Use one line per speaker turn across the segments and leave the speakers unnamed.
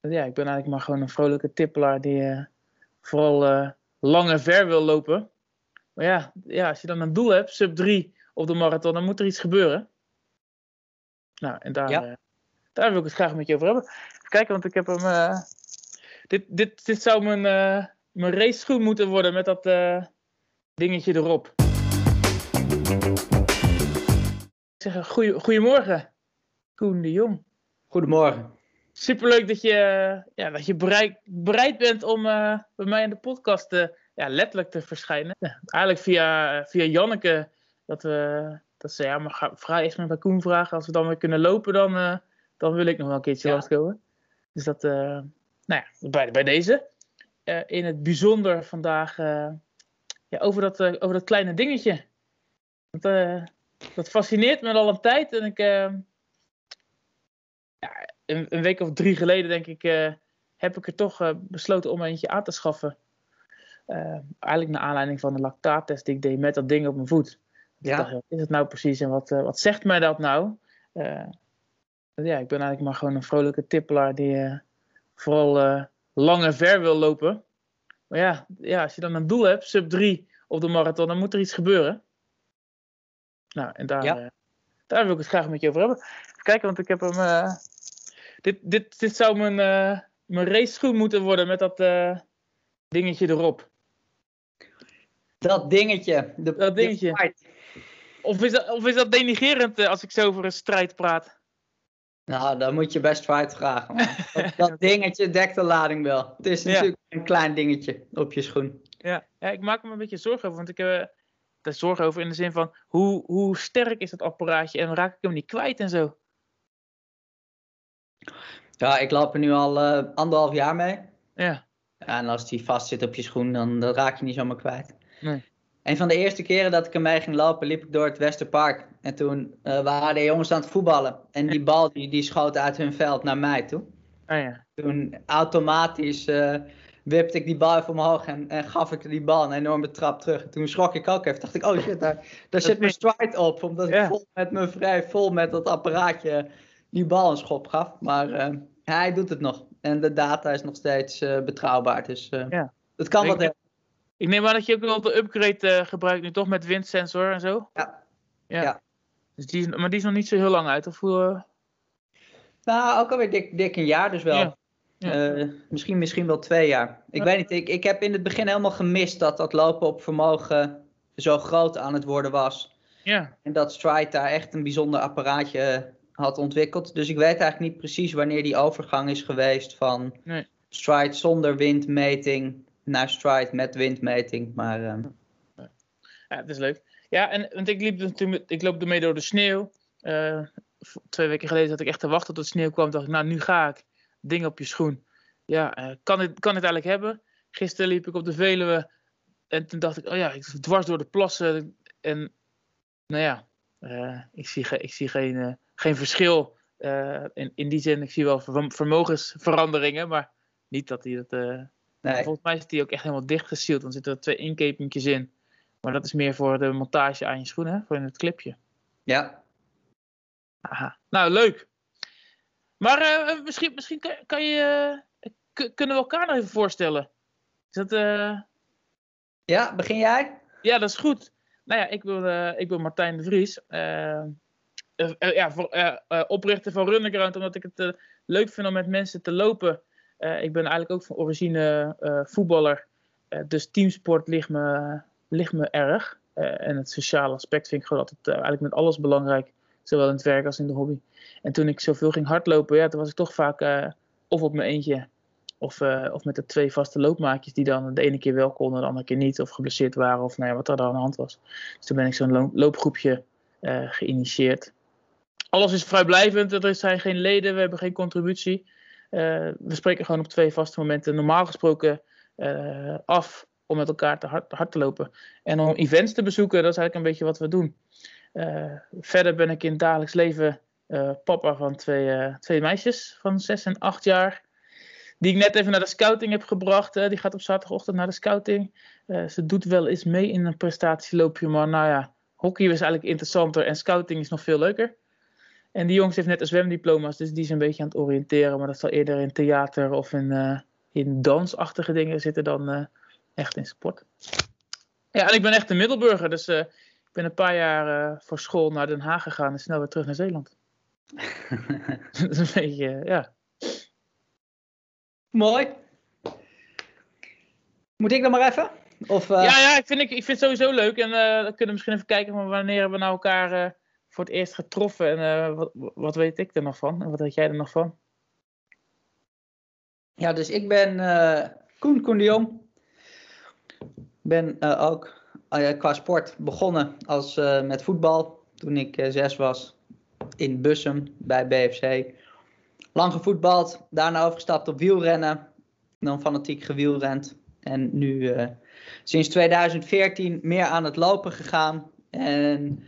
ja, ik ben eigenlijk maar gewoon een vrolijke tippelaar die uh, vooral uh, lang en ver wil lopen. Maar ja, ja, als je dan een doel hebt, sub 3 op de marathon, dan moet er iets gebeuren. Nou, en daar, ja. uh, daar wil ik het graag met je over hebben. Even kijken, want ik heb hem. dit, dit, dit zou mijn, mijn race schoen moeten worden met dat dingetje erop. Ik zeg goeie, goedemorgen, Koen de Jong.
Goedemorgen.
Superleuk dat je, ja, dat je bereid, bereid bent om uh, bij mij in de podcast uh, ja, letterlijk te verschijnen. Ja, eigenlijk via, via Janneke, dat, we, dat ze ja, maar ga, vraag eerst maar bij Koen vragen. Als we dan weer kunnen lopen, dan, uh, dan wil ik nog wel een keertje ja. langskomen. Dus dat, nou ja, bij, bij deze. in het bijzonder vandaag ja, over, dat, over dat kleine dingetje. Dat, dat fascineert me al een tijd en ik een, een, week of drie geleden, denk ik, uh, heb ik er toch uh, besloten om eentje aan te schaffen. Uh, eigenlijk naar aanleiding van de lactaattest die ik deed met dat ding op mijn voet. Ja. Dacht, wat is het nou precies en wat, wat zegt mij dat nou? ja, ik ben eigenlijk maar gewoon een vrolijke tippelaar die vooral lang en ver wil lopen. Maar ja, ja, als je dan een doel hebt, sub 3 op de marathon, dan moet er iets gebeuren. Nou, en daar, ja. daar wil ik het graag met je over hebben. Kijken, want ik heb hem dit, dit, dit zou mijn, uh, mijn race schoen moeten worden met dat uh, dingetje erop.
Dat dingetje. De,
dat dingetje. Of is, dat, of is dat denigerend uh, als ik zo over een strijd praat?
Nou, dan moet je best fight vragen. dat, dat dingetje dekt de lading wel. Het is natuurlijk ja. een klein dingetje op je schoen.
Ja. ja, ik maak me een beetje zorgen over. Want ik heb er zorgen over in de zin van hoe, hoe sterk is dat apparaatje en raak ik hem niet kwijt en zo.
Ja, ik loop er nu al uh, anderhalf jaar mee.
Ja.
En als die vast zit op je schoen, dan, raak je niet zomaar kwijt.
Nee.
Een van de eerste keren dat ik ermee ging lopen, liep ik door het Westerpark. En toen uh, waren de jongens aan het voetballen. En die bal die, die schoot uit hun veld naar mij toe.
Oh ja.
Toen automatisch uh, wipte ik die bal even omhoog en, en gaf ik die bal een enorme trap terug. En toen schrok ik ook even. Dacht ik, oh shit, daar, daar zit mijn stride op. Omdat ja. ik vol met mijn vrij vol met dat apparaatje die bal een schop gaf. Maar uh, hij doet het nog. En de data is nog steeds uh, betrouwbaar. Dus uh,
ja.
het kan wat.
Ik neem aan dat je ook wel de upgrade gebruikt nu toch met windsensor en zo?
Ja.
ja. ja. Dus die is, maar die is nog niet zo heel lang uit, of hoe?
Nou, ook alweer dik, dik een jaar dus wel. Ja. Ja. misschien, misschien wel twee jaar. Ik weet niet, ik, ik heb in het begin helemaal gemist dat dat lopen op vermogen zo groot aan het worden was.
Ja.
En dat Stride daar echt een bijzonder apparaatje had ontwikkeld. Dus ik weet eigenlijk niet precies wanneer die overgang is geweest van
nee.
stride zonder windmeting naar stride met windmeting. Maar, uh...
Ja, dat is leuk. Ja, en want ik, liep natuurlijk, ik loop ermee door de sneeuw. Uh, twee weken geleden zat ik echt te wachten tot de sneeuw kwam. dacht ik, nou nu ga ik. Ding op je schoen. Ja, uh, kan, het, kan het eigenlijk hebben? Gisteren liep ik op de Veluwe. En toen dacht ik, oh ja, ik dwars door de plassen. En nou ja, uh, ik, zie, ik zie geen geen verschil uh, in, in die zin. Ik zie wel vermogensveranderingen, maar niet dat hij dat. Uh, nee. Volgens mij is die ook echt helemaal dichtgesield. Dan zitten er twee inkepingjes in. Maar dat is meer voor de montage aan je schoenen, voor in het clipje.
Ja.
Aha. Nou, leuk. Maar uh, misschien, misschien kan, kan je. kunnen we elkaar nog even voorstellen? Is dat.
Ja, begin jij?
Ja, dat is goed. Nou ja, ik ben, ik ben Martijn de Vries. Uh, uh, ja, voor, oprichter van Runnerground, omdat ik het leuk vind om met mensen te lopen. ik ben eigenlijk ook van origine voetballer, dus teamsport ligt me, ligt me erg. en het sociale aspect vind ik gewoon altijd eigenlijk met alles belangrijk, zowel in het werk als in de hobby. En toen ik zoveel ging hardlopen, ja, toen was ik toch vaak of op mijn eentje of, of met de twee vaste loopmaatjes die dan de ene keer wel konden, de andere keer niet, of geblesseerd waren, of nou ja, wat er aan de hand was. Dus toen ben ik zo'n loopgroepje geïnitieerd alles is vrijblijvend. Er zijn geen leden, we hebben geen contributie. Uh, we spreken gewoon op twee vaste momenten normaal gesproken uh, af om met elkaar te hard, te lopen. En om events te bezoeken, dat is eigenlijk een beetje wat we doen. Uh, verder ben ik in het dagelijks leven papa van twee, twee meisjes van zes en acht jaar. Die ik net even naar de scouting heb gebracht. die gaat op zaterdagochtend naar de scouting. ze doet wel eens mee in een prestatieloopje, maar nou ja, hockey is eigenlijk interessanter en scouting is nog veel leuker. En die jongens heeft net een zwemdiploma's, dus die is een beetje aan het oriënteren. Maar dat zal eerder in theater of in, in dansachtige dingen zitten dan echt in sport. Ja, en ik ben echt een Middelburger, dus ik ben een paar jaar voor school naar Den Haag gegaan en snel weer terug naar Zeeland. dat is een beetje, ja.
Mooi. Moet ik dan maar even? Of.
Ja, ja ik, vind, ik, ik vind het sowieso leuk. En dan kunnen we misschien even kijken van wanneer we nou elkaar voor het eerst getroffen. En wat, wat weet ik er nog van? En wat weet jij er nog van?
Ja, dus ik ben Koen Koen de Jong. ben ook qua sport begonnen als, met voetbal toen ik zes was in Bussum bij BFC. Lang gevoetbald, daarna overgestapt op wielrennen. Dan fanatiek gewielrend. En nu sinds 2014 meer aan het lopen gegaan. En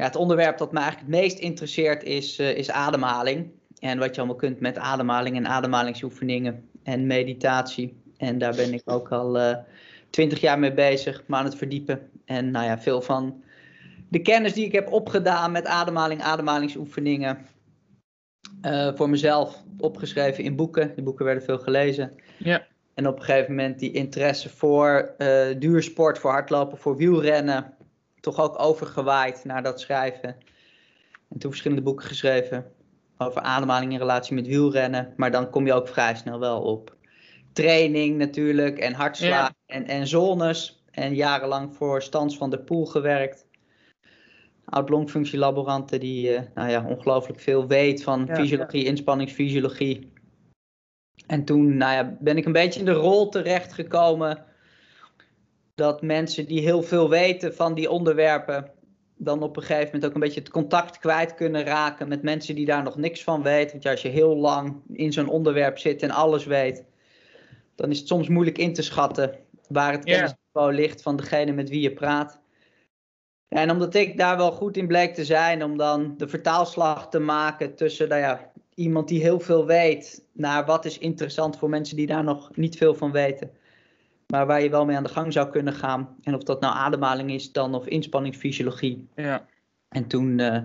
ja, het onderwerp dat me eigenlijk het meest interesseert is, uh, is ademhaling. En wat je allemaal kunt met ademhaling en ademhalingsoefeningen en meditatie. En daar ben ik ook al uh, twintig jaar mee bezig, maar aan het verdiepen. En nou ja, veel van de kennis die ik heb opgedaan met ademhaling, ademhalingsoefeningen. Uh, voor mezelf opgeschreven in boeken. Die boeken werden veel gelezen.
Ja.
En op een gegeven moment die interesse voor uh, duursport, voor hardlopen, voor wielrennen. Toch ook overgewaaid naar dat schrijven. En toen verschillende boeken geschreven over ademhaling in relatie met wielrennen. Maar dan kom je ook vrij snel wel op training natuurlijk en hartslag ja. en, en zones. En jarenlang voor Stans van der Poel gewerkt oud-longfunctielaborante die uh, nou ja, ongelooflijk veel weet van ja, fysiologie, ja. inspanningsfysiologie. En toen nou ja, ben ik een beetje in de rol terechtgekomen dat mensen die heel veel weten van die onderwerpen, dan op een gegeven moment ook een beetje het contact kwijt kunnen raken met mensen die daar nog niks van weten. Want ja, als je heel lang in zo'n onderwerp zit en alles weet, dan is het soms moeilijk in te schatten waar het kennisniveau ligt van degene met wie je praat. En omdat ik daar wel goed in bleek te zijn, om dan de vertaalslag te maken tussen nou ja, iemand die heel veel weet, naar wat is interessant voor mensen die daar nog niet veel van weten. Maar waar je wel mee aan de gang zou kunnen gaan. En of dat nou ademhaling is dan of inspanningsfysiologie.
Ja.
En toen uh,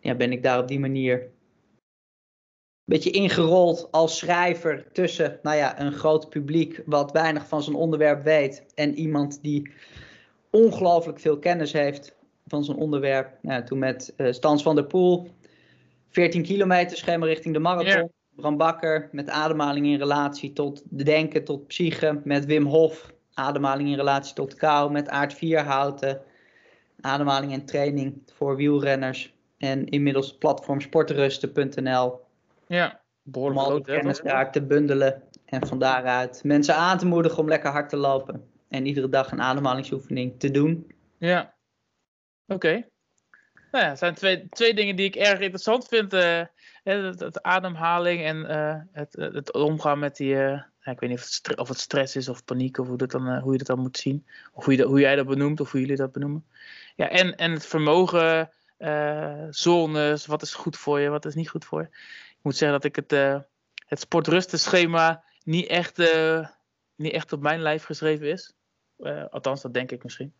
ja, ben ik daar op die manier een beetje ingerold als schrijver tussen nou ja, een groot publiek wat weinig van zijn onderwerp weet en iemand die ongelooflijk veel kennis heeft van zo'n onderwerp. Nou, toen met uh, Stans van der Poel, 14 kilometer schema richting de marathon. Bram Bakker met ademhaling in relatie tot denken, tot psyche. Met Wim Hof, ademhaling in relatie tot kou. Met Aard Vierhouten, ademhaling en training voor wielrenners. En inmiddels platform sportrusten.nl.
Ja,
behoorlijk Om al die kennis daar te bundelen. En van daaruit mensen aan te moedigen om lekker hard te lopen en iedere dag een ademhalingsoefening te doen.
Ja, oké. Nou ja, het zijn twee, twee dingen die ik erg interessant vind. Uh, het, het, ademhaling en uh, het, het omgaan met die, uh, ik weet niet of het, of het, stress is of paniek of hoe, dat dan, hoe je dat dan moet zien. Of hoe, je hoe jij dat benoemt of hoe jullie dat benoemen. Ja, en, en het vermogen, zones, wat is goed voor je, wat is niet goed voor je. Ik moet zeggen dat ik het, het sportrustenschema niet echt, niet echt op mijn lijf geschreven is. Althans, dat denk ik misschien.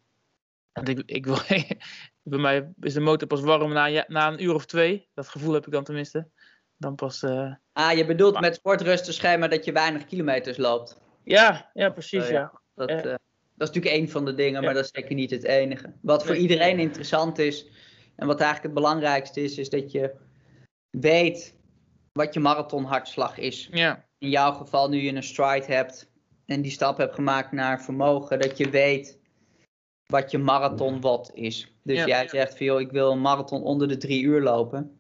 Ik, ik wil, bij mij is de motor pas warm na, na een uur of twee. Dat gevoel heb ik dan tenminste. Dan pas. Uh...
Ah, je bedoelt maar... met sportrusten schema dat je weinig kilometers loopt.
Ja, ja precies. Uh, ja.
Dat, uh, dat is natuurlijk één van de dingen, maar dat is zeker niet het enige. Wat voor iedereen interessant is en wat eigenlijk het belangrijkste is, is dat je weet wat je marathonhartslag is.
Ja.
In jouw geval, nu je een stride hebt, en die stap hebt gemaakt naar vermogen, dat je weet wat je marathon wat is. Dus ja. jij zegt van joh, ik wil een marathon onder de drie uur lopen.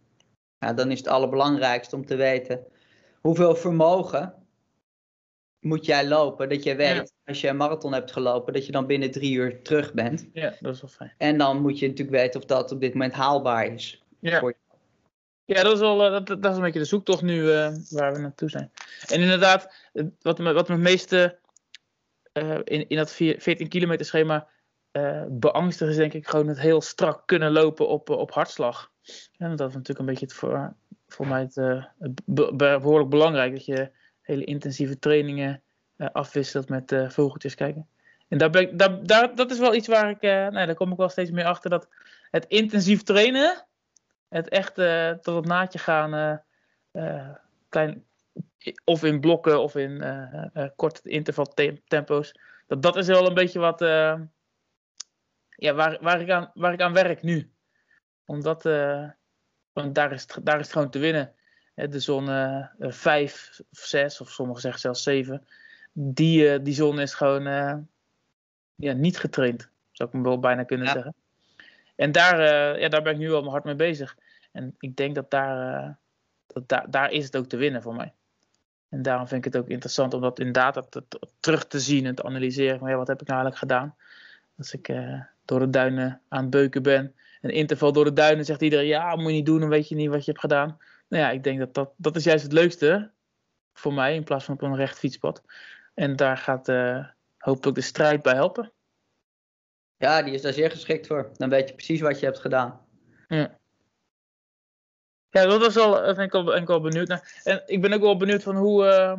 Ja, dan is het allerbelangrijkste om te weten hoeveel vermogen moet jij lopen. Dat je weet, ja. als je een marathon hebt gelopen, dat je dan binnen drie uur terug bent.
Ja, dat is wel fijn.
En dan moet je natuurlijk weten of dat op dit moment haalbaar is.
Ja. Voor ja, dat is, wel, dat, dat is een beetje de zoektocht nu uh, waar we naartoe zijn. En inderdaad, wat me, wat me het meeste uh, in, in dat 14 kilometer schema uh, beangstigd is, denk ik, gewoon het heel strak kunnen lopen op, op hartslag. En dat is natuurlijk een beetje het voor, voor mij het, be behoorlijk belangrijk, dat je hele intensieve trainingen afwisselt met vogeltjes kijken. En daar ben daar, dat is wel iets waar ik, nou, daar kom ik wel steeds meer achter, dat het intensief trainen Het echt tot het naadje gaan, klein, of in blokken of in korte intervaltempo's. Dat, dat is wel een beetje wat, ja, waar, waar, ik aan, waar ik aan werk nu. Omdat want daar, is het, daar is het gewoon te winnen. De zone 5 of 6, of sommigen zeggen zelfs 7. Die, die zone is gewoon ja, niet getraind, zou ik me wel bijna kunnen zeggen. En daar, uh, ja, daar ben ik nu al hard mee bezig. En ik denk dat daar, uh, dat daar, daar is het ook te winnen voor mij. En daarom vind ik het ook interessant om dat inderdaad dat, terug te zien en te analyseren. Van, ja, wat heb ik nou eigenlijk gedaan? Als ik uh, door de duinen aan het beuken ben. Een interval door de duinen zegt iedereen, ja, moet je niet doen, dan weet je niet wat je hebt gedaan. Nou ja, ik denk dat dat, dat is juist het leukste voor mij, in plaats van op een recht fietspad. En daar gaat hopelijk de strijd bij helpen.
Ja, die is daar zeer geschikt voor. Dan weet je precies wat je hebt gedaan.
Ja. Ja, dat was wel, daar ben ik wel benieuwd naar. En ik ben ook wel benieuwd van hoe, uh,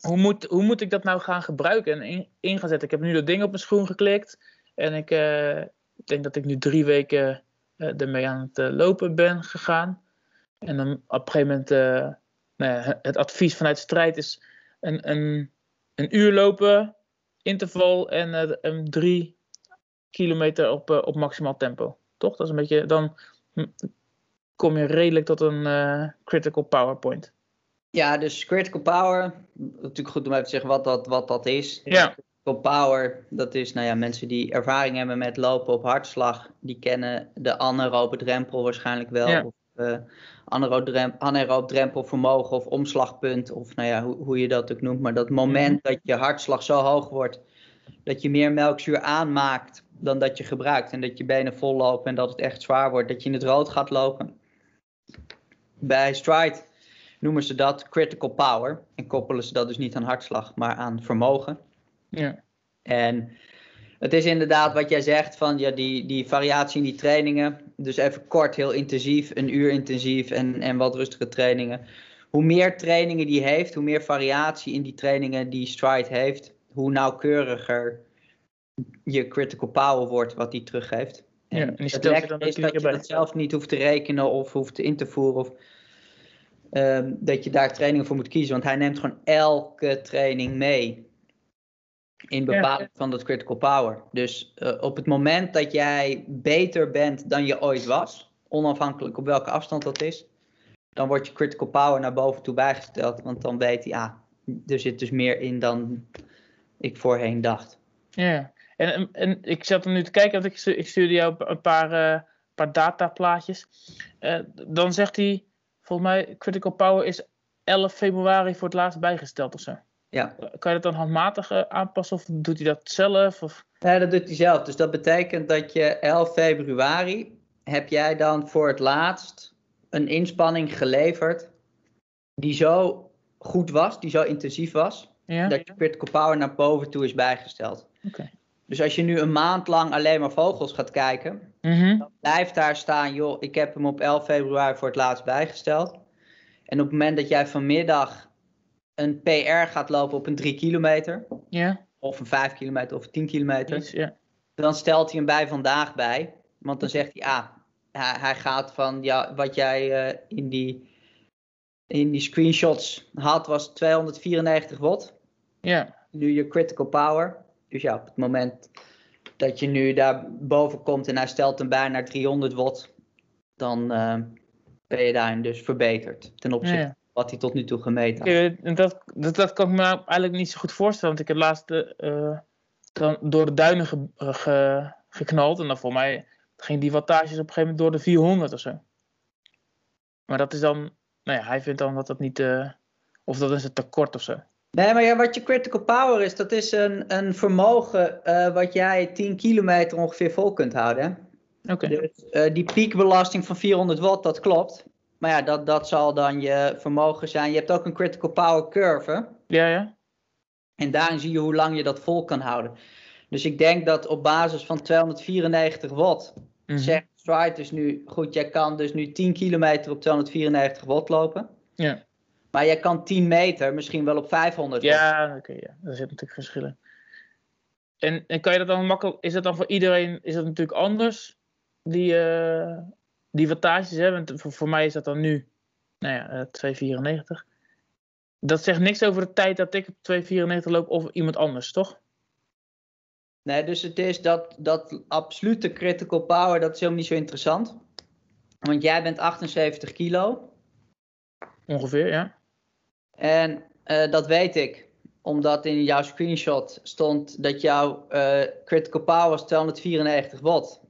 hoe, moet, hoe moet ik dat nou gaan gebruiken en in, in gaan zetten. Ik heb nu dat ding op mijn schoen geklikt. En ik uh, denk dat ik nu drie weken uh, ermee aan het lopen ben gegaan. En dan op een gegeven moment, nou ja, het advies vanuit strijd is een, een, een uur lopen, interval en um, drie kilometer op, op maximaal tempo. Toch? Dat is een beetje, dan kom je redelijk tot een uh, critical power point.
Ja, dus critical power, natuurlijk goed om even te zeggen wat dat, wat dat is.
Ja.
Critical power, dat is nou ja, mensen die ervaring hebben met lopen op hartslag, die kennen de anaerobe drempel waarschijnlijk wel.
Ja.
Of, uh, anaerobe drempel vermogen of omslagpunt, of nou ja, hoe, hoe je dat ook noemt. Maar dat moment dat je hartslag zo hoog wordt dat je meer melkzuur aanmaakt dan dat je gebruikt. En dat je benen vol lopen en dat het echt zwaar wordt. Dat je in het rood gaat lopen. Bij stride noemen ze dat critical power. En koppelen ze dat dus niet aan hartslag, maar aan vermogen.
Ja.
En het is inderdaad wat jij zegt van ja, die, die variatie in die trainingen. Dus even kort, heel intensief, een uur intensief en, en wat rustige trainingen. Hoe meer trainingen die heeft, hoe meer variatie in die trainingen die stride heeft, hoe nauwkeuriger je critical power wordt wat die teruggeeft.
En ja, en
het lekker is dat je dat zelf niet hoeft te rekenen of hoeft in te voeren. Of um, dat je daar trainingen voor moet kiezen. Want hij neemt gewoon elke training mee. In bepaling ja. van dat critical power. Dus uh, op het moment dat jij beter bent dan je ooit was. Onafhankelijk op welke afstand dat is. Dan wordt je critical power naar boven toe bijgesteld. Want dan weet hij, ah, er zit dus meer in dan ik voorheen dacht.
Ja, en, en ik zat er nu te kijken, want ik, ik stuurde jou een paar, uh, paar dataplaatjes. Uh, dan zegt hij, volgens mij, Critical Power is 11 februari voor het laatst bijgesteld of zo.
Ja.
Kan je dat dan handmatig aanpassen of doet hij dat zelf? Of?
Ja, dat doet hij zelf. Dus dat betekent dat je 11 februari heb jij dan voor het laatst een inspanning geleverd die zo goed was, die zo intensief was,
ja.
dat je critical power naar boven toe is bijgesteld.
Okay.
Dus als je nu een maand lang alleen maar vogels gaat kijken,
mm -hmm.
dan blijft daar staan, joh, ik heb hem op 11 februari voor het laatst bijgesteld. En op het moment dat jij vanmiddag een PR gaat lopen op een 3 kilometer,
ja.
of een 5 kilometer of een 10 kilometer,
Iets, ja.
dan stelt hij hem bij vandaag bij. Want dan zegt hij, ah, hij gaat van ja, wat jij uh, in die in die screenshots had, was 294 watt.
Ja.
Nu je critical power. Dus ja, op het moment dat je nu daar boven komt en hij stelt hem bij naar 300 watt, dan uh, ben je daarin dus verbeterd ten opzichte
Ja.
Wat hij tot nu toe gemeten had.
Ja, dat, dat, dat kan ik me nou eigenlijk niet zo goed voorstellen. Want ik heb laatst uh, dan door de duinen ge, ge, geknald. En dan voor mij ging die wattages op een gegeven moment door de 400 of zo. Maar dat is dan nou ja, hij vindt dan dat dat niet, uh, of dat is een tekort of zo.
Nee, maar ja, wat je critical power is, dat is een, een vermogen wat jij 10 kilometer ongeveer vol kunt houden.
Oké. Okay.
Dus die piekbelasting van 400 watt, dat klopt. Maar ja, dat, dat zal dan je vermogen zijn. Je hebt ook een critical power curve.
Ja, ja.
En daarin zie je hoe lang je dat vol kan houden. Dus ik denk dat op basis van 294 watt, mm -hmm. zegt Stride dus nu, goed, jij kan dus nu 10 kilometer op 294 watt lopen.
Ja.
Maar jij kan 10 meter misschien wel op 500 watt.
Ja, oké, okay, ja. Daar zitten natuurlijk verschillen. En, en kan je dat dan makkelijk, is dat dan voor iedereen, is dat natuurlijk anders? Die, uh, die wattages, hè, want voor, voor mij is dat dan nu nou ja, uh, 2,94. Dat zegt niks over de tijd dat ik op 2,94 loop of iemand anders, toch?
Nee, dus het is dat, dat absolute critical power, dat is helemaal niet zo interessant. Want jij bent 78 kilo.
Ongeveer, ja.
En uh, dat weet ik, omdat in jouw screenshot stond dat jouw uh, critical power was 294 watt.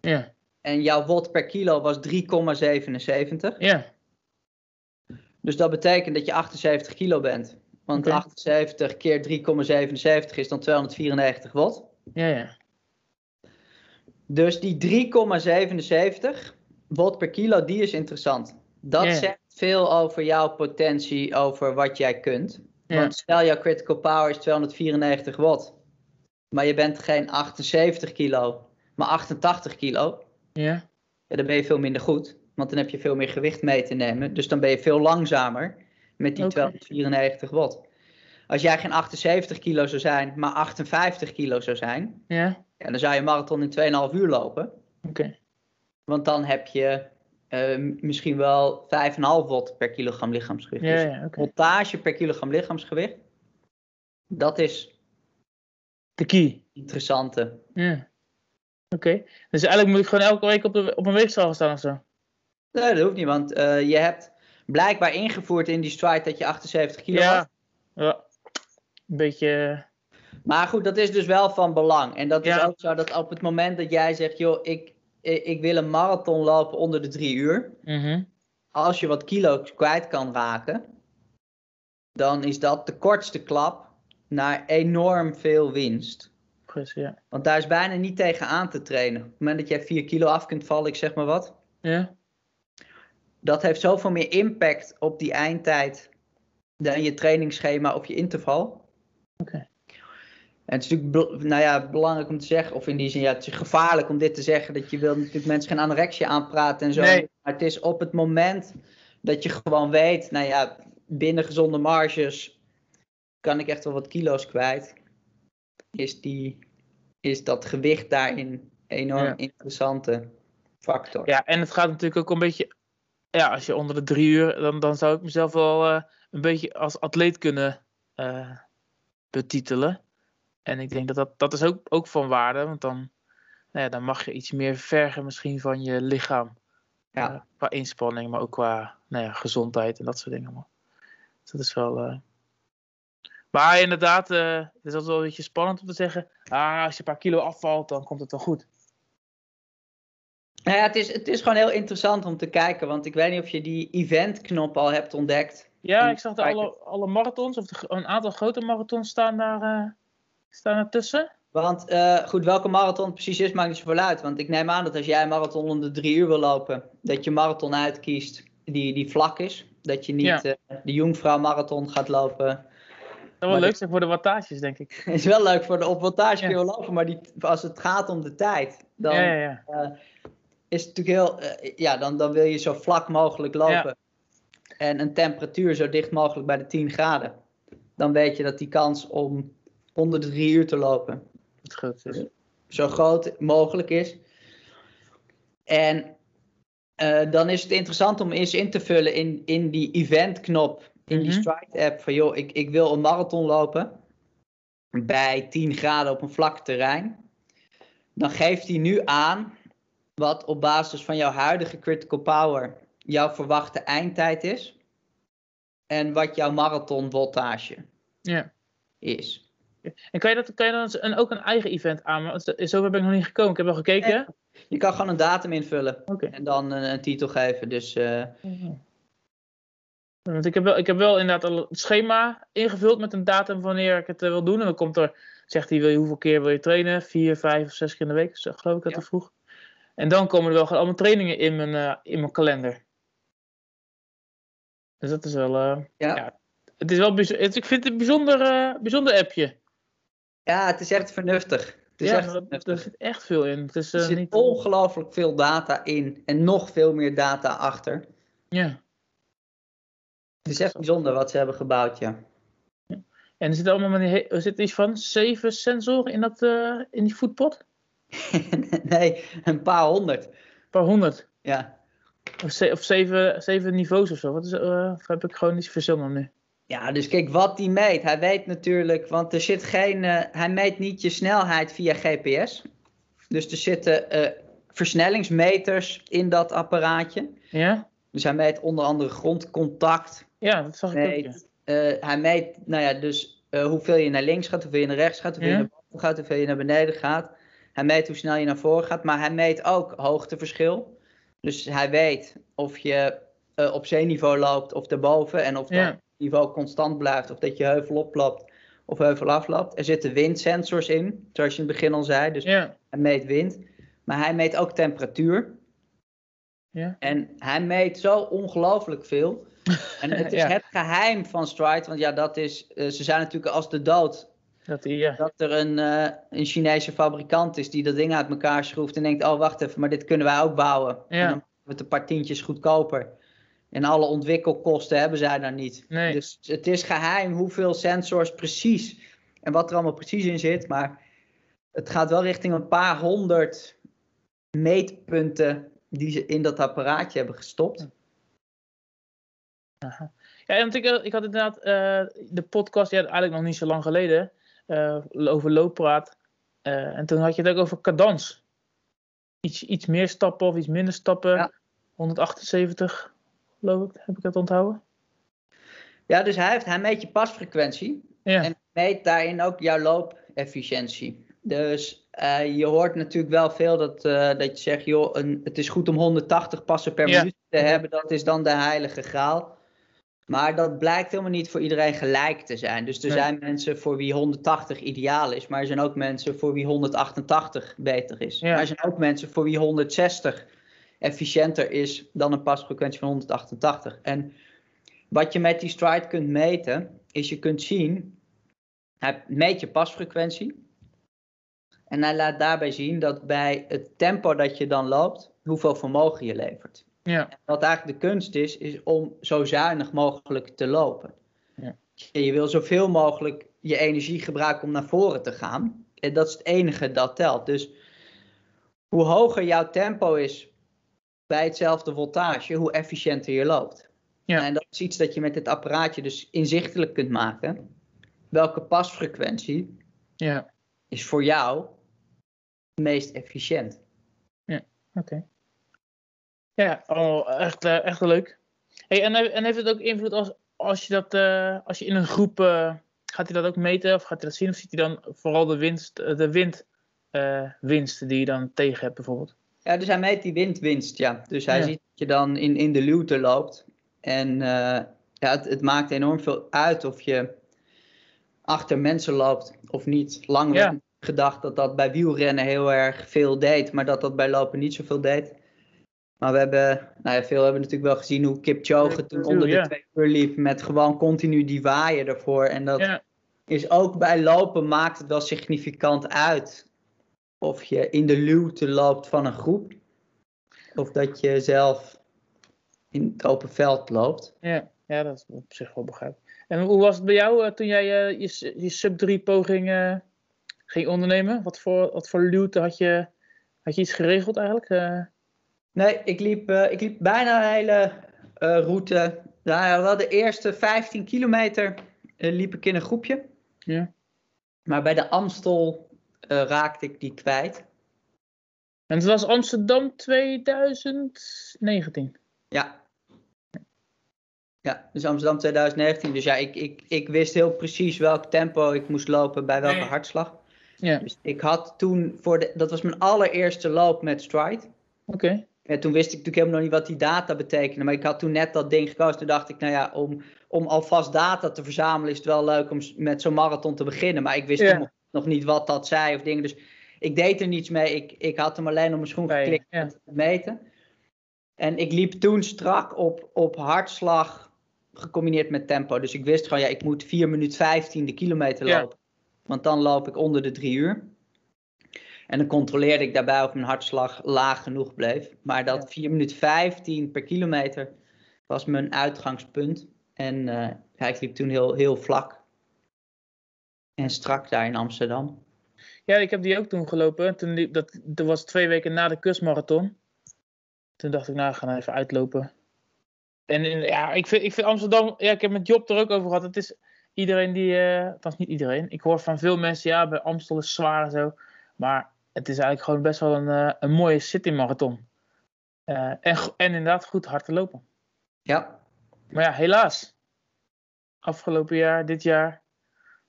Ja.
En jouw watt per kilo was 3,77.
Ja.
Dus dat betekent dat je 78 kilo bent. Want okay. 78 keer 3,77 is dan 294 watt.
Ja, ja.
Dus die 3,77 watt per kilo, die is interessant. Dat
Ja.
zegt veel over jouw potentie, over wat jij kunt.
Ja.
Want stel jouw critical power is 294 watt. Maar je bent geen 78 kilo, maar 88 kilo.
Ja.
Ja, dan ben je veel minder goed. Want dan heb je veel meer gewicht mee te nemen. Dus dan ben je veel langzamer met die
Oké.
294 watt. Als jij geen 78 kilo zou zijn, maar 58 kilo zou zijn,
Ja.
ja, dan zou je een marathon in 2,5 uur lopen.
Oké.
Want dan heb je eh, misschien wel 5,5 watt per kilogram lichaamsgewicht.
Ja,
Dus
ja, oké.
voltage per kilogram lichaamsgewicht, dat is
De key.
interessante.
Ja. Oké. Dus eigenlijk moet ik gewoon elke week op, de, op een weegschaal gaan staan of zo?
Nee, dat hoeft niet, want eh, je hebt blijkbaar ingevoerd in die stride dat je 78 kilo had.
Ja. Ja. Een beetje...
Maar goed, dat is dus wel van belang. En dat is ook zo dat op het moment dat jij zegt, joh, ik, ik ik wil een marathon lopen onder de drie uur.
mhm.
Als je wat kilo's kwijt kan raken, dan is dat de kortste klap naar enorm veel winst.
Ja.
Want daar is bijna niet tegen aan te trainen. Op het moment dat jij 4 kilo af kunt vallen, ik zeg maar wat.
Ja.
Dat heeft zoveel meer impact op die eindtijd dan je trainingsschema of je interval.
Oké.
En het is natuurlijk nou ja, belangrijk om te zeggen, of in die zin, ja, het is gevaarlijk om dit te zeggen, dat je wil natuurlijk mensen geen anorexia aanpraten en zo.
Nee.
Maar het is op het moment dat je gewoon weet, nou ja, binnen gezonde marges kan ik echt wel wat kilo's kwijt. Is, die, is dat gewicht daarin een enorm
Ja.
interessante factor.
Ja, en het gaat natuurlijk ook een beetje. Ja, als je onder de drie uur, dan, dan zou ik mezelf wel eh, een beetje als atleet kunnen eh, betitelen. En ik denk dat dat, dat is ook, ook van waarde, want dan, nou ja, dan mag je iets meer vergen misschien van je lichaam.
Ja.
Eh, qua inspanning, maar ook qua nou ja, gezondheid en dat soort dingen. Dus dat is wel. Maar inderdaad, het is altijd wel een beetje spannend om te zeggen. Ah, als je een paar kilo afvalt, dan komt het wel goed.
Nou ja, het is, het is gewoon heel interessant om te kijken, want ik weet niet of je die eventknop al hebt ontdekt.
Ja, ik zag de
kijken.
alle, alle marathons, of de, een aantal grote marathons staan daar, eh, staan ertussen.
Want eh, goed, welke marathon het precies is, maakt niet zoveel uit. Want ik neem aan dat als jij een marathon onder de drie uur wil lopen, dat je een marathon uitkiest die, die vlak is. Dat je niet
Ja.
de Jungfrau marathon gaat lopen. Maar
wel leuk
dit-
zijn voor de wattages, denk ik.
is wel leuk voor de op wattage kun je
Ja.
lopen, maar die, als het gaat om de tijd, dan
Ja,
eh, is het natuurlijk heel, eh, ja, dan, dan wil je zo vlak mogelijk lopen. En een temperatuur zo dicht mogelijk bij de 10 graden. Dan weet je dat die kans om onder de drie uur te lopen
Het groot is.
zo groot mogelijk is. En eh, dan is het interessant om eens in te vullen in, in die eventknop in die
Mhm.
Stride app van joh, ik, ik wil een marathon lopen bij 10 graden op een vlak terrein. Dan geeft hij nu aan wat op basis van jouw huidige critical power jouw verwachte eindtijd is. En wat jouw marathon voltage
Ja.
is.
En kan je, dat, kan je dan een, ook een eigen event aan? Want Zo ben ik nog niet gekomen. Ik heb wel gekeken.
Je kan gewoon een datum invullen en dan een, een titel geven. Dus eh,
Want ik heb, wel, ik heb wel inderdaad al het schema ingevuld met een datum wanneer ik het eh, wil doen. En dan komt er, zegt hij, wil je, hoeveel keer wil je trainen? Vier, vijf of zes keer in de week, zo geloof ik dat
Ja.
hij vroeg. En dan komen er wel gewoon allemaal trainingen in mijn, eh, in mijn kalender. Dus dat is wel, eh,
ja.
Ja. het is wel, bijz- het, ik vind het een bijzonder, bijzonder appje.
Ja, het is echt vernuftig. Het is
ja,
echt
er zit echt veel in. Het is
Er zit
niet...
ongelooflijk veel data in en nog veel meer data achter.
Ja.
Het is echt bijzonder wat ze hebben gebouwd, ja.
En er zit allemaal die er zit iets van zeven sensoren in, dat, eh, in die voetpot?
nee, een paar honderd.
Een paar honderd.
Ja.
Of, ze, of zeven, zeven niveaus of zo. Wat is, uh, of heb ik gewoon niet verzonnen nu?
Ja, dus kijk wat hij meet. Hij weet natuurlijk, want er zit geen. Uh, hij meet niet je snelheid via GPS. Dus er zitten versnellingsmeters in dat apparaatje.
Ja.
Dus hij meet onder andere grondcontact.
Ja, dat zag ik ook.
Ja. Uh, hij meet, nou ja, dus hoeveel je naar links gaat, hoeveel je naar rechts gaat, hoeveel ja. je naar boven gaat, hoeveel je naar beneden gaat. Hij meet hoe snel je naar voren gaat, maar hij meet ook hoogteverschil. Dus hij weet of je op zeeniveau loopt of daarboven en of dat niveau constant blijft, of dat je heuvel oploopt of heuvel afloopt. Er zitten windsensors in, zoals je in het begin al zei. Dus
ja.
hij meet wind. Maar hij meet ook temperatuur.
Ja.
En hij meet zo ongelooflijk veel. En het is
Ja.
het geheim van Stride, want ja, dat is, eh, ze zijn natuurlijk als de dood.
Dat die, ja.
Dat er een, eh, een Chinese fabrikant is die dat ding uit elkaar schroeft en denkt, oh wacht even, maar dit kunnen wij ook bouwen.
Ja.
En dan maken we het een paar tientjes goedkoper. En alle ontwikkelkosten hebben zij daar niet.
Nee.
Dus het is geheim hoeveel sensors precies en wat er allemaal precies in zit. Maar het gaat wel richting een paar honderd meetpunten die ze in dat apparaatje hebben gestopt.
Aha. Ja, want ik, ik had inderdaad eh, de podcast, ja, eigenlijk nog niet zo lang geleden, eh, over looppraat. Eh, en toen had je het ook over cadans. Iets, iets meer stappen of iets minder stappen.
Ja.
178, geloof ik, heb ik dat onthouden?
Ja, dus hij, heeft, hij meet je pasfrequentie
Ja,
en meet daarin ook jouw loopefficiëntie. Dus eh, je hoort natuurlijk wel veel dat, eh, dat je zegt, joh, een, het is goed om 180 passen per
Ja.
minuut te hebben. Dat is dan de heilige graal. Maar dat blijkt helemaal niet voor iedereen gelijk te zijn. Dus er
Nee.
zijn mensen voor wie 180 ideaal is, maar er zijn ook mensen voor wie 188 beter is.
Ja.
Maar er zijn ook mensen voor wie 160 efficiënter is dan een pasfrequentie van 188. En wat je met die stride kunt meten, is je kunt zien, hij meet je pasfrequentie. En hij laat daarbij zien dat bij het tempo dat je dan loopt, hoeveel vermogen je levert.
Ja,
En wat eigenlijk de kunst is, is om zo zuinig mogelijk te lopen.
Ja.
Je wil zoveel mogelijk je energie gebruiken om naar voren te gaan. En dat is het enige dat telt. Dus hoe hoger jouw tempo is bij hetzelfde voltage, hoe efficiënter je loopt.
Ja.
En dat is iets dat je met dit apparaatje dus inzichtelijk kunt maken. Welke pasfrequentie
ja.
is voor jou het meest efficiënt?
Oké. Ja, allemaal echt, eh, echt leuk. Hey, en, he- en heeft het ook invloed als, als je dat eh, als je in een groep eh, gaat hij dat ook meten of gaat hij dat zien of ziet hij dan vooral de winst, eh, de wind, eh, winst die je dan tegen hebt bijvoorbeeld?
Ja, dus hij meet die windwinst, ja. Dus hij
Ja.
ziet dat je dan in, in de luwte loopt. En eh, ja, het, het maakt enorm veel uit of je achter mensen loopt of niet. Lang
Ja.
gedacht dat dat bij wielrennen heel erg veel deed, maar dat dat bij lopen niet zoveel deed. Maar we hebben, nou ja, veel hebben natuurlijk wel gezien hoe Kipchoge
Ja,
toen onder de twee uur liep met gewoon continu die waaien ervoor. En dat
Ja,
is ook bij lopen maakt het wel significant uit of je in de luwte loopt van een groep of dat je zelf in het open veld loopt.
ja, ja, dat is op zich wel begrijpelijk. En hoe was het bij jou eh, toen jij eh, je, s- je sub 3 poging eh, ging ondernemen? Wat voor, wat voor luwte had je, had je iets geregeld eigenlijk?
Nee, ik liep, eh, ik liep bijna een hele eh, route. Nou, wel de eerste 15 kilometer eh, liep ik in een groepje.
Ja.
Maar bij de Amstel raakte ik die kwijt.
en het was Amsterdam 2019.
Ja. Ja, dus Amsterdam 2019. Dus ja, ik, ik, ik wist heel precies welk tempo ik moest lopen bij welke
Nee.
hartslag.
Ja,
Dus ik had toen, voor de, dat was mijn allereerste loop met Stride.
oké.
En toen wist ik natuurlijk helemaal nog niet wat die data betekenen. Maar ik had toen net dat ding gekozen. Toen dacht ik, nou ja, om, om alvast data te verzamelen is het wel leuk om met zo'n marathon te beginnen. Maar ik wist
Ja.
nog, nog niet wat dat zei of dingen. Dus ik deed er niets mee. Ik, ik had hem alleen op mijn schoen geklikt
ja.
om te meten. En ik liep toen strak op, op hartslag gecombineerd met tempo. Dus ik wist gewoon, ja, ik moet 4 minuten 15 de kilometer
Ja.
lopen. Want dan loop ik onder de 3 uur. En dan controleerde ik daarbij of mijn hartslag laag genoeg bleef. Maar dat
Ja.
4 minuten 15 per kilometer was mijn uitgangspunt. En ja, ik liep toen heel, heel vlak. En strak daar in Amsterdam.
Ja, ik heb die ook toen gelopen. Toen liep, dat, dat was twee weken na de kustmarathon. Toen dacht ik, nou, ga nou even uitlopen. En ja, ik vind, ik vind Amsterdam, ja, ik heb met Job er ook over gehad. Het is iedereen die, uh, althans niet iedereen. Ik hoor van veel mensen, ja, bij Amstel is zwaar en zo. Maar het is eigenlijk gewoon best wel een, uh, een mooie city marathon. Uh, en, en inderdaad goed hard te lopen.
Ja.
Maar ja, helaas. Afgelopen jaar, dit jaar.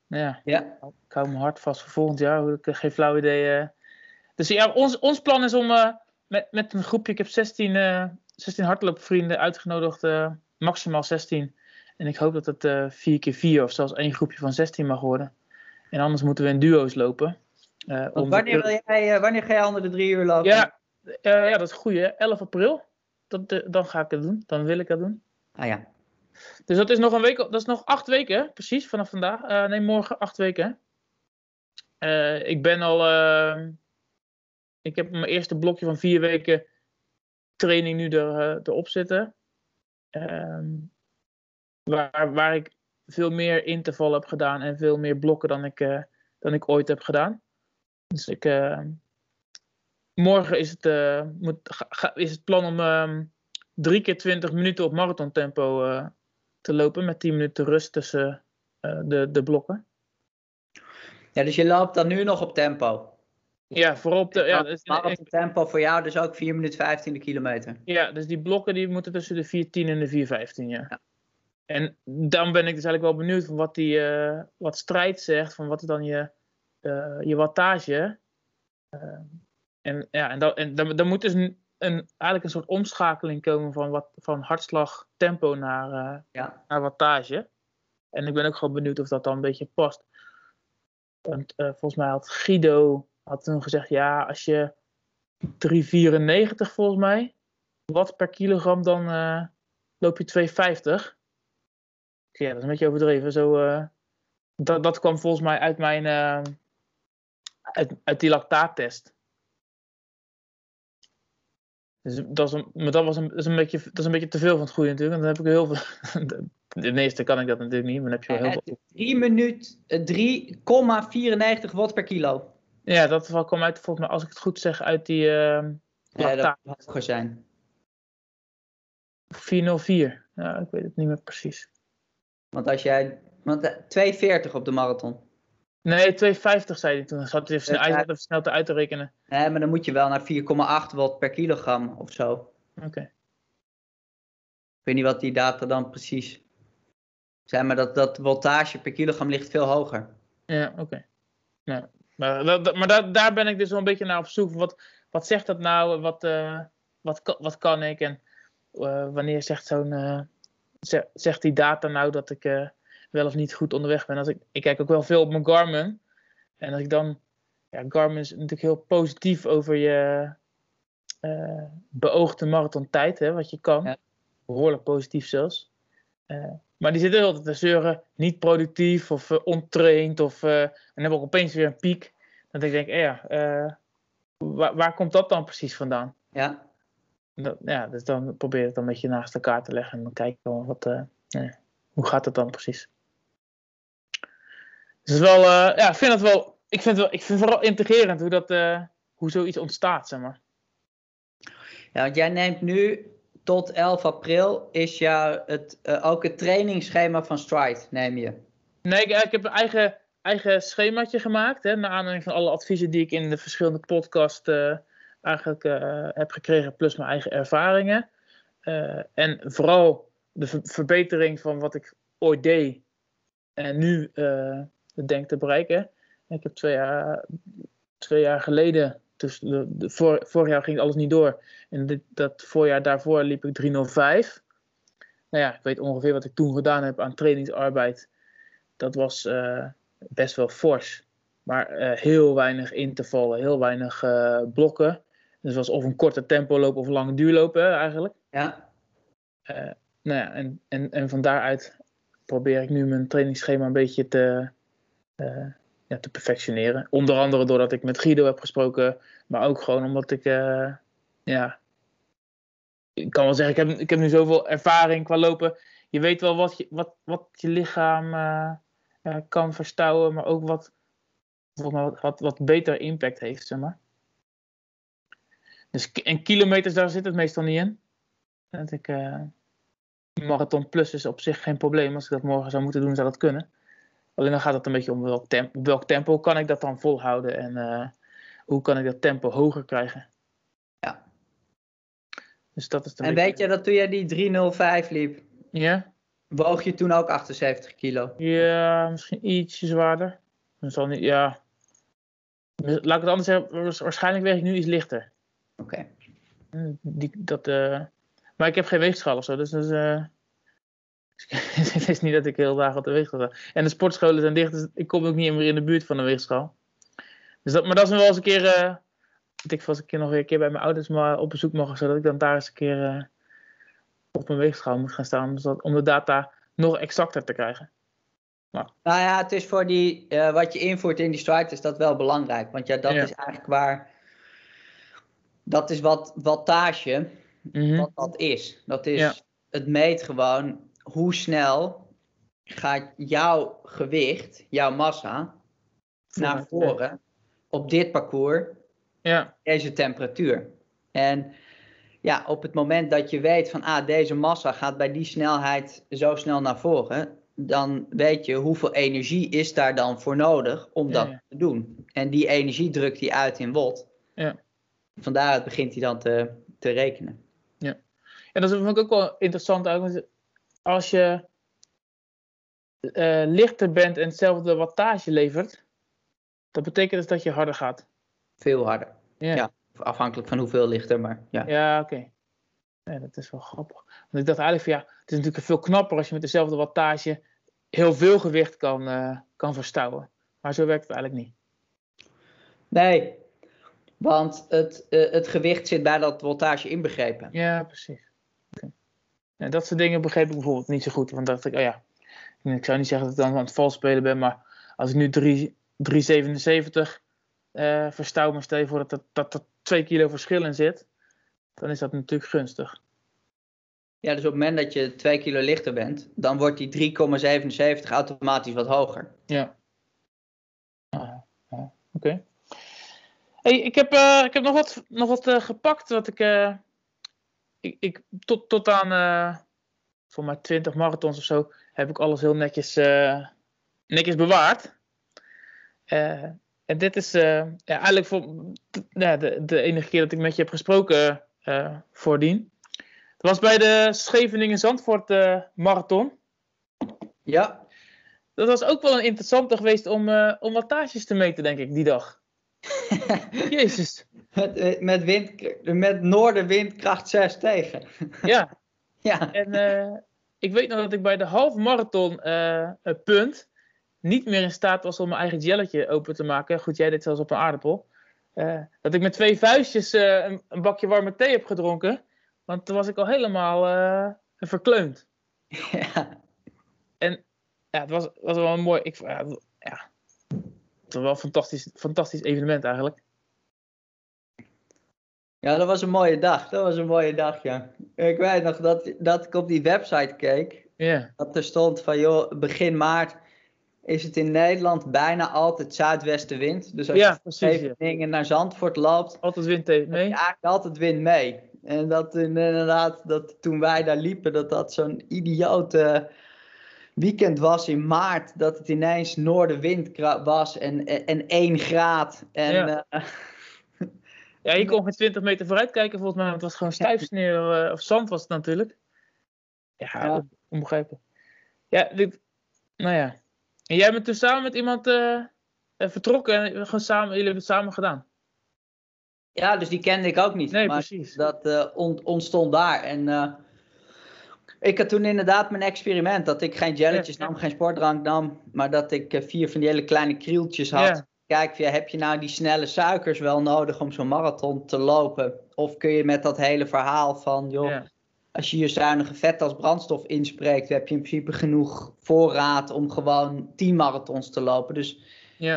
Nou ja,
ja.
ik hou mijn hart vast voor volgend jaar. Ik heb geen flauw idee. Dus ja, ons, ons plan is om met, met een groepje, ik heb 16, 16 hardloopvrienden uitgenodigd, maximaal 16 en ik hoop dat het uh, 4 keer 4 of zelfs één groepje van 16 mag worden. En anders moeten we in duo's lopen.
Uh, wanneer, wil jij, uh, wanneer ga je onder de drie uur lopen?
Ja, ja dat is goed. 11 april. Dat, dan ga ik het doen. Dan wil ik het doen.
Ah ja.
Dus dat is nog een week. Dat is nog acht weken, precies, vanaf vandaag. nee, morgen acht weken. ik ben al. ehm, ik heb mijn eerste blokje van vier weken training nu er, erop zitten. Ehm, waar, waar ik veel meer interval heb gedaan en veel meer blokken dan ik, uh, dan ik ooit heb gedaan. Dus ik, uh, morgen is het, uh, moet, ga, is het plan om um, drie keer 20 minuten op marathontempo te lopen met 10 minuten rust tussen de, de blokken.
Ja, dus je loopt dan nu nog op tempo?
Ja, vooral op de. Ja, dus
ik, tempo voor jou dus ook 4 minuten 15 de kilometer.
Ja, dus die blokken die moeten tussen de 4.10 en de 4.15, ja. ja. En dan ben ik dus eigenlijk wel benieuwd van wat, die, uh, wat strijd zegt, van wat dan je, uh, je wattage. Uh, en ja, en, dat, en dan, dan moet dus een, een, eigenlijk een soort omschakeling komen van, wat, van hartslag, tempo naar,
ja.
naar wattage. En ik ben ook gewoon benieuwd of dat dan een beetje past. Want volgens mij had Guido had toen gezegd, ja, als je 3,94 volgens mij watt per kilogram, dan loop je 2,50 ja, dat is een beetje overdreven. Zo, dat, dat kwam volgens mij uit mijn uh, uit, uit die lactaattest. Dus dat, is een, maar dat, was een, dat, is een beetje, dat is een beetje te veel van het goede natuurlijk. dan heb ik heel veel. De meeste kan ik dat natuurlijk niet, maar dan heb je wel heel veel.
3 minuut 3,94 watt per kilo.
Ja, dat kwam uit, volgens mij, als ik het goed zeg, uit die. Uh,
ja, dat hoger zijn.
404. Ja, ik weet het niet meer precies.
Want als jij. Want 2,40 op de marathon.
Nee, 2,50 zei hij toen. Dan zat hij even, snel, even snel te uit te rekenen.
Nee, maar dan moet je wel naar 4,8 watt per kilogram of zo.
Oké. Okay.
Ik weet niet wat die data dan precies zijn, maar dat, dat voltage per kilogram ligt veel hoger.
Ja, oké. Okay. Ja. Maar, dat, maar dat, daar ben ik dus wel een beetje naar op zoek. Wat, wat zegt dat nou? Wat, uh, wat, wat kan ik? En uh, wanneer zegt zo'n. Uh, zegt die data nou dat ik wel of niet goed onderweg ben? Als ik, ik kijk ook wel veel op mijn Garmin. En als ik dan. Ja, Garmin is natuurlijk heel positief over je uh, beoogde marathontijd, hè, wat je kan.
Ja.
Behoorlijk positief zelfs. Uh, maar die zitten altijd te zeuren, niet productief of uh, ontraind. Of, en dan heb ik opeens weer een piek. Dan denk ik, ja, waar, waar komt dat dan precies vandaan?
Ja.
Dat, ja, dus dan probeer je het dan een beetje naast elkaar te leggen en dan kijken wat, uh, hoe gaat het dan precies. Dus het is wel, uh, ja, ik vind het wel, ik vind het wel, ik vind vooral integrerend hoe dat, uh, hoe zoiets ontstaat, zeg maar.
Ja, want jij neemt nu tot 11 april is jou het, ook het trainingsschema van Stride, neem je?
Nee, ik, ik heb een eigen, eigen schemaatje gemaakt, hè, naar aanleiding van alle adviezen die ik in de verschillende podcasts eigenlijk uh, heb gekregen, plus mijn eigen ervaringen. En vooral de ver verbetering van wat ik ooit deed en nu denk te bereiken. Ik heb twee jaar, twee jaar geleden, dus de, de, voor, vorig jaar ging alles niet door. En dit, dat voorjaar daarvoor liep ik 305. Nou ja, ik weet ongeveer wat ik toen gedaan heb aan trainingsarbeid. Dat was best wel fors. Maar heel weinig intervallen, heel weinig blokken. Dus was of een korte tempo lopen of een lange duurlopen eigenlijk.
Ja.
Nou ja, en, en, en van daaruit probeer ik nu mijn trainingsschema een beetje te, ja, te perfectioneren. Onder andere doordat ik met Guido heb gesproken, maar ook gewoon omdat ik, uh, ja, ik kan wel zeggen, ik heb, ik heb nu zoveel ervaring qua lopen. Je weet wel wat je, wat, wat je lichaam kan verstouwen, maar ook wat, wat, wat, wat beter impact heeft, zeg maar. Dus in kilometers, daar zit het meestal niet in. Dat ik, marathon plus is op zich geen probleem. Als ik dat morgen zou moeten doen, zou dat kunnen. Alleen dan gaat het een beetje om welk tempo, op welk tempo kan ik dat dan volhouden en uh, hoe kan ik dat tempo hoger krijgen.
Ja.
Dus dat is
en weet je dat toen jij die 305 liep,
ja?
woog je toen ook 78 kilo?
Ja, misschien ietsje zwaarder. Dat zal niet, ja. Laat ik het anders zeggen, waarschijnlijk weeg ik nu iets lichter.
Oké.
Dat, uh, maar ik heb geen weegschaal of zo, dus, dus uh, het is niet dat ik heel dagen op de weegschaal sta. En de sportscholen zijn dicht, dus ik kom ook niet meer in de buurt van een weegschaal. Dus dat, maar dat is nog wel eens een keer, uh, dat ik vast een keer nog weer een keer bij mijn ouders maar op bezoek mag, zodat ik dan daar eens een keer uh, op een weegschaal moet gaan staan, zodat, om de data nog exacter te krijgen.
Maar. Nou ja, het is voor die, uh, wat je invoert in die stride is dat wel belangrijk. Want ja, dat ja. is eigenlijk waar, dat is wat wattage, mm -hmm. wat dat is. Dat is, ja. het meet gewoon hoe snel gaat jouw gewicht, jouw massa, naar voren op dit parcours,
ja.
deze temperatuur. En ja, op het moment dat je weet van ah, deze massa gaat bij die snelheid zo snel naar voren, dan weet je hoeveel energie is daar dan voor nodig om dat ja. te doen. En die energie drukt hij uit in watt.
Ja.
Vandaar begint hij dan te, te rekenen.
Ja. En dat vind ik ook wel interessant. Als je uh, lichter bent en hetzelfde wattage levert, dat betekent dus dat je harder gaat.
Veel harder.
Ja.
ja afhankelijk van hoeveel lichter, maar ja.
Ja, oké. Okay. Dat is wel grappig. Want ik dacht eigenlijk van ja, het is natuurlijk veel knapper als je met dezelfde wattage heel veel gewicht kan, uh, kan verstouwen. Maar zo werkt het eigenlijk niet.
Nee, want het, uh, het gewicht zit bij dat wattage inbegrepen.
Ja, precies. Ja, dat soort dingen begreep ik bijvoorbeeld niet zo goed. Want dacht ik, oh ja, ik zou niet zeggen dat ik dan aan het vals spelen ben, maar als ik nu 3, 377 uh, verstouw, maar stel je voor dat er, dat er 2 kilo verschil in zit, dan is dat natuurlijk gunstig.
Ja, dus op het moment dat je 2 kilo lichter bent, dan wordt die 3,77 automatisch wat hoger.
Ja. Ah, ja Oké. Okay. Hey, ik heb, uh, ik heb nog wat, nog wat uh, gepakt wat ik, uh, ik, ik tot, tot aan voor mij 20 marathons of zo heb ik alles heel netjes, netjes bewaard. en dit is ja, eigenlijk voor ja, de, de enige keer dat ik met je heb gesproken voordien. Het was bij de Scheveningen Zandvoort marathon.
Ja.
Dat was ook wel een interessante geweest om, om wattages te meten, denk ik, die dag. Jezus.
Met, met, wind, met noordenwind kracht 6 tegen.
ja.
ja.
En uh, ik weet nog dat ik bij de half marathon uh, punt niet meer in staat was om mijn eigen jelletje open te maken. Goed, jij deed zelfs op een aardappel. Uh, dat ik met twee vuistjes een, een, bakje warme thee heb gedronken. Want toen was ik al helemaal verkleumd.
Ja.
En ja, het was, was wel een mooi... Ik, ja, wel een fantastisch, fantastisch evenement eigenlijk.
Ja, dat was een mooie dag. Dat was een mooie dag, ja. Ik weet nog dat, dat ik op die website keek.
Yeah.
Dat er stond van, joh, begin maart is het in Nederland bijna altijd zuidwestenwind. Dus als
ja,
je even dingen naar Zandvoort loopt...
Altijd wind mee?
Eigenlijk altijd wind mee. En dat inderdaad, dat toen wij daar liepen, dat dat zo'n idiote weekend was in maart dat het ineens noordenwind was en, en 1 graad. En,
ja.
Uh,
ja, je kon geen 20 meter vooruit kijken volgens mij, want het was gewoon stijf sneeuw, uh, of zand was het natuurlijk. Ja, ja. onbegrijpelijk. Ja, dit, nou ja. En jij bent toen samen met iemand uh, vertrokken en gewoon samen, jullie hebben het samen gedaan.
Ja, dus die kende ik ook niet.
Nee,
maar
precies.
Dat ontstond daar. En ik had toen inderdaad mijn experiment. Dat ik geen jelletjes nam, geen sportdrank nam. Maar dat ik uh, vier van die hele kleine krieltjes had. Kijk, ja, heb je nou die snelle suikers wel nodig om zo'n marathon te lopen? Of kun je met dat hele verhaal van, joh, als je je zuinige vet als brandstof inspreekt, heb je in principe genoeg voorraad om gewoon 10 marathons te lopen. Dus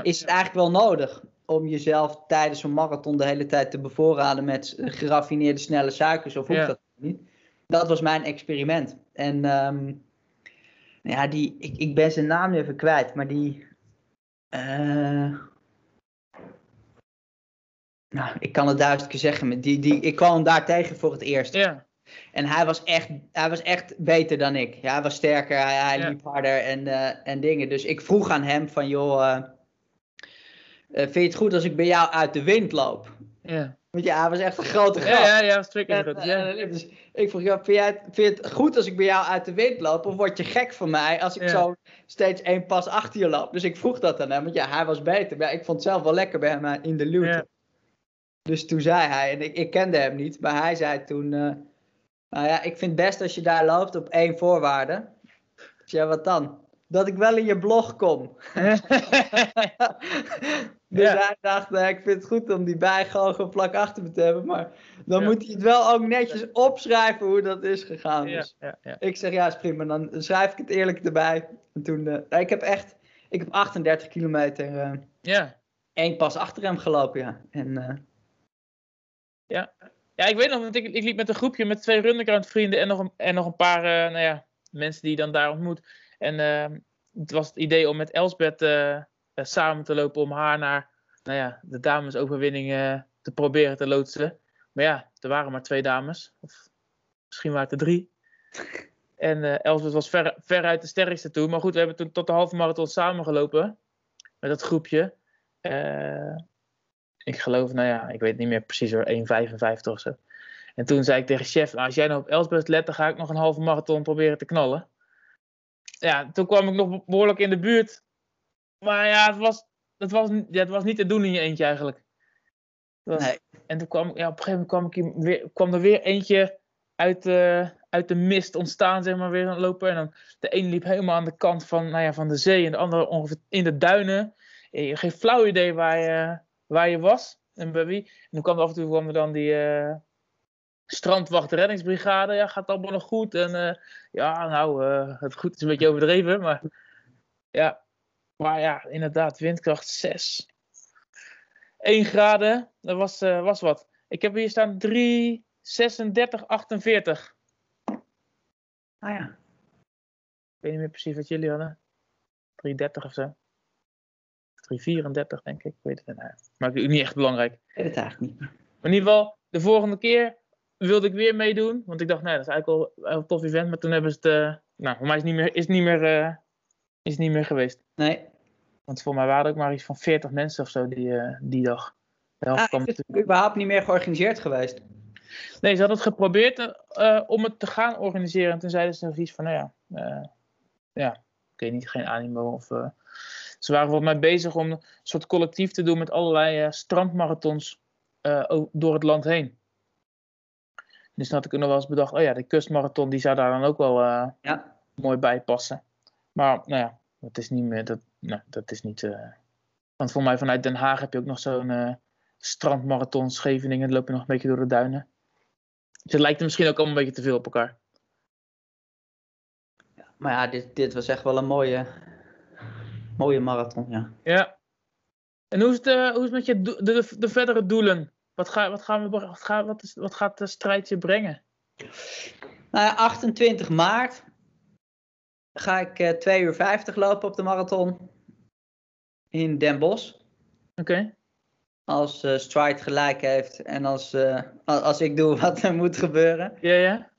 is het eigenlijk wel nodig om jezelf tijdens een marathon de hele tijd te bevoorraden met geraffineerde snelle suikers? Of hoeft dat niet? Dat was mijn experiment. En um, ja, die, ik, ik ben zijn naam even kwijt, maar die. Uh, Nou, ik kan het duizend keer zeggen. Die, die, ik kwam hem daar tegen voor het eerst.
Ja.
En hij was echt, hij was echt beter dan ik. Ja, hij was sterker, hij, hij
Ja.
liep harder en, eh, en dingen. Dus ik vroeg aan hem van, joh, eh, eh, vind je het goed als ik bij jou uit de wind loop?
Ja.
Want ja, hij was echt een grote gast.
Ja, ja, ja, was twee keer
eh,
Ja.
en dus ik vroeg, ja, vind, jij, vind je het goed als ik bij jou uit de wind loop? Of word je gek van mij als ik
Ja.
zo steeds één pas achter je loop? Dus ik vroeg dat aan hem, want ja, hij was beter. Maar ik vond het zelf wel lekker bij hem eh, in de luwte.
Ja.
Dus toen zei hij, en ik, ik kende hem niet, maar hij zei toen... eh, nou ja, ik vind het best als je daar loopt op één voorwaarde. Dus ja, wat dan? Dat ik wel in je blog kom. Dus
Ja.
hij dacht, eh, ik vind het goed om die bij gewoon gewoon vlak achter me te hebben. Maar dan
Ja.
moet hij het wel ook netjes opschrijven hoe dat is gegaan.
ja,
Dus
ja, ja.
ik zeg, ja, is prima. Dan schrijf ik het eerlijk erbij. En toen, eh, nou, ik heb echt, ik heb 38 kilometer eh,
ja.
één pas achter hem gelopen, ja. En eh,
Ja, ik weet nog, want ik, ik liep met een groepje met twee runderground vrienden en nog een, en nog een paar nou ja, mensen die je dan daar ontmoet. En het was het idee om met Elsbeth samen te lopen om haar naar nou ja, de damesoverwinning eh, te proberen te loodsen. Maar ja, er waren maar twee dames. Of misschien waren het er drie. En eh Elsbeth was ver, veruit de sterkste toe. Maar goed, we hebben toen tot de halve marathon samen gelopen. Met dat groepje. Eh, ik geloof, nou ja, ik weet niet meer precies hoor, 1,55 of zo. En toen zei ik tegen chef, nou, als jij nou op Elsbeth let, dan ga ik nog een halve marathon proberen te knallen. Ja, toen kwam ik nog behoorlijk in de buurt. Maar ja, het was, het was, ja, het was niet te doen in je eentje eigenlijk. Was-
nee.
En toen kwam, ja, op een gegeven moment kwam, ik weer, kwam er weer eentje uit de, uit de mist ontstaan, zeg maar, weer aan lopen. En dan, de ene liep helemaal aan de kant van, nou ja, van de zee en de andere ongeveer in de duinen. En je geen flauw idee waar je, waar je was en bij wie. En toen kwam er af en toe kwam er dan die eh, strandwacht reddingsbrigade. Ja, gaat allemaal nog goed? En eh, ja, nou, eh, het goed is een beetje overdreven, maar ja. Maar ja, inderdaad, windkracht 6. 1 graden, dat was, eh, was wat. Ik heb hier staan 3, 36, 48.
Ah ja.
Ik weet niet meer precies wat jullie hadden. 330 of zo. 334 denk ik. Ik weet het niet. Nou, Maar niet echt belangrijk.
Ik weet het eigenlijk niet.
Maar in ieder geval, de volgende keer wilde ik weer meedoen. Want ik dacht, nee, dat is eigenlijk wel een tof event. Maar toen hebben ze het... eh, nou, voor mij is het niet meer, is het niet meer, eh, is niet meer geweest.
Nee.
Want voor mij waren er ook maar iets van 40 mensen of zo die, eh, die dag. De helft
Ah,
kwam
is het überhaupt niet meer georganiseerd geweest?
Nee, ze hadden het geprobeerd eh, om het te gaan organiseren. En toen zeiden ze nog iets van, nou ja, eh, ja, ik weet niet, geen animo. Of, ze waren volgens mij bezig om een soort collectief te doen met allerlei strandmarathons door het land heen. Dus toen had ik nog wel eens bedacht, oh ja, de kustmarathon die zou daar dan ook wel
Ja.
mooi bij passen. Maar nou ja, dat is niet meer, dat, nou, dat is niet... eh, want voor mij vanuit Den Haag heb je ook nog zo'n eh, strandmarathon Scheveningen. Dan loop je nog een beetje door de duinen. Dus het lijkt er misschien ook allemaal een beetje te veel op elkaar.
Maar ja, dit, dit was echt wel een mooie, mooie marathon, ja.
Ja. En hoe is het, eh, hoe is het met je de, de, de verdere doelen? Wat, ga, wat, gaan we, wat, ga, wat, is, wat gaat de strijd je brengen?
Nou ja, 28 maart ga ik eh 2 uur 50 lopen op de marathon in Den Bosch.
Oké.
Als eh Stride gelijk heeft en als, eh, als ik doe wat er moet gebeuren.
Ja, ja.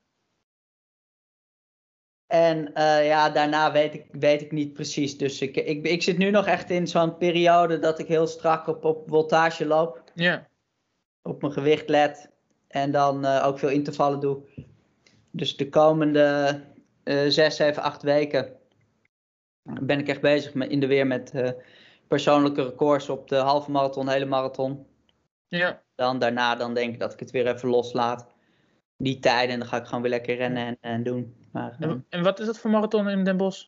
En ja, daarna weet ik, weet ik niet precies. Dus ik, ik, ik zit nu nog echt in zo'n periode dat ik heel strak op, op voltage loop.
Ja.
Op mijn gewicht let. En dan ook veel intervallen doe. Dus de komende eh 6, 7, 8 weken ben ik echt bezig met, in de weer met eh, persoonlijke records op de halve marathon, hele marathon.
Ja.
Dan daarna dan denk ik dat ik het weer even loslaat. Die tijden en dan ga ik gewoon weer lekker rennen en, en doen. Maar, eh,
En, en wat is dat voor marathon in Den Bosch?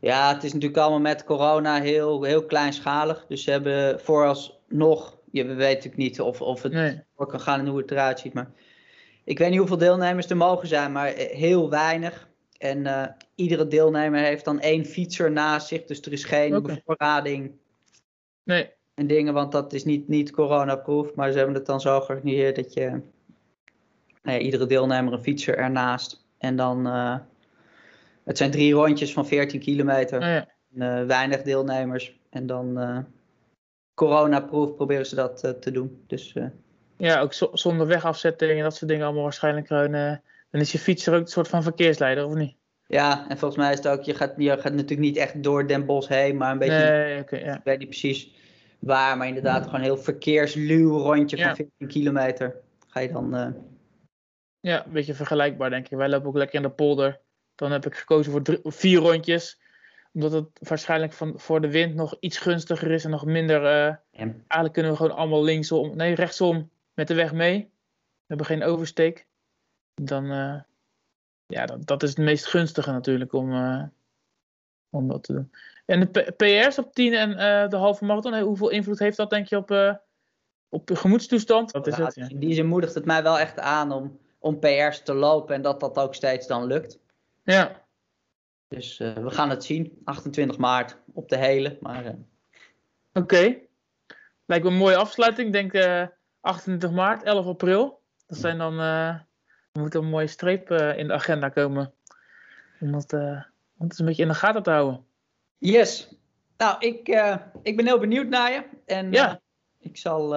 Ja, het is natuurlijk allemaal met corona heel, heel kleinschalig. Dus ze hebben vooralsnog, je weet natuurlijk niet of, of het
Nee.
door kan gaan en hoe het eruit ziet. Maar ik weet niet hoeveel deelnemers er mogen zijn, maar eh, heel weinig. En eh, iedere deelnemer heeft dan één fietser naast zich. Dus er is geen bevoorrading
Nee.
en dingen, want dat is niet, niet coronaproof. Maar ze hebben het dan zo georganiseerd dat je nou ja, iedere deelnemer een fietser ernaast. En dan, eh, het zijn drie rondjes van 14 kilometer.
Oh, ja.
En, weinig deelnemers. En dan coronaproof proberen ze dat te doen. Dus,
ja, ook zonder wegafzetting en dat soort dingen allemaal waarschijnlijk gewoon. dan is je fietser ook een soort van verkeersleider, of niet?
Ja, en volgens mij is het ook, je gaat, je gaat natuurlijk niet echt door Den Bosch heen, maar een beetje.
Nee, okay, ja.
Ik weet niet precies waar, maar inderdaad gewoon een heel verkeersluw rondje van 14 kilometer. Ga je dan. Uh...
Ja, een beetje vergelijkbaar denk ik. Wij lopen ook lekker in de polder. Dan heb ik gekozen voor drie, vier rondjes. Omdat het waarschijnlijk van, voor de wind nog iets gunstiger is en nog minder. Uh, ja. Eigenlijk kunnen we gewoon allemaal linksom, nee, rechtsom met de weg mee. We hebben geen oversteek. Dan, uh, ja, dat, dat, is het meest gunstige natuurlijk om, om dat te doen. En de PR's op 10 en uh, de halve marathon, hoeveel invloed heeft dat denk je op, uh, op de gemoedstoestand? Dat is
ja,
het, ja.
In die zin moedigt het mij wel echt aan om, om PR's te lopen en dat dat ook steeds dan lukt.
Ja.
Dus uh, we gaan het zien, 28 maart op de hele. Maar,
Oké. Okay. Lijkt me een mooie afsluiting. Ik denk 28 maart, 11 april. Dat zijn dan, er moet een mooie streep in de agenda komen. Om dat, om het een beetje in de gaten te houden.
Yes. Nou, ik, ik ben heel benieuwd naar je. En
ja.
Ik zal.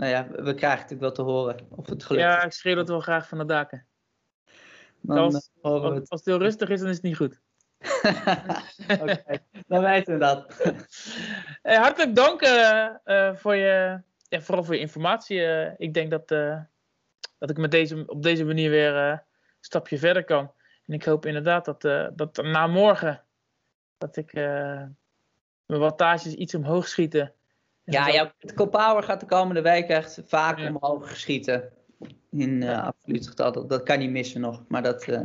Nou ja, we krijgen natuurlijk wel te horen of het gelukt
Ja, ik schreeuw dat wel graag van de daken.
Dan,
als, als, als, het heel rustig is, dan is het niet goed.
Oké, okay, dan weten we dat.
hey, hartelijk dank voor je, ja, vooral voor je informatie. ik denk dat, dat ik met deze, op deze manier weer een stapje verder kan. En ik hoop inderdaad dat, dat na morgen dat ik mijn wattages iets omhoog schieten.
Ja, ja, het co-power gaat de komende week echt vaak ja. omhoog schieten. In uh, absoluut getal. Dat, dat, kan niet missen nog. Maar dat uh,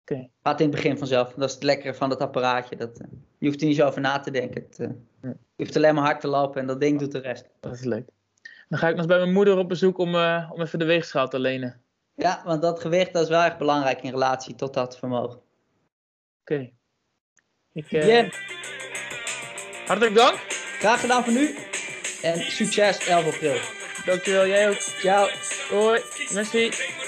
okay.
gaat in het begin vanzelf. Dat is het lekkere van het apparaatje. Dat, je hoeft er niet zo over na te denken. Het, je hoeft alleen maar hard te lopen en dat ding doet de rest.
Dat is leuk. Dan ga ik nog eens bij mijn moeder op bezoek om, om even de weegschaal te lenen.
Ja, want dat gewicht dat is wel erg belangrijk in relatie tot dat vermogen.
Oké. Okay. Ik, uh... yeah. Hartelijk dank.
Graag gedaan voor nu. En succes 11 april.
Dankjewel, jij ook.
Ciao.
Hoi. Merci.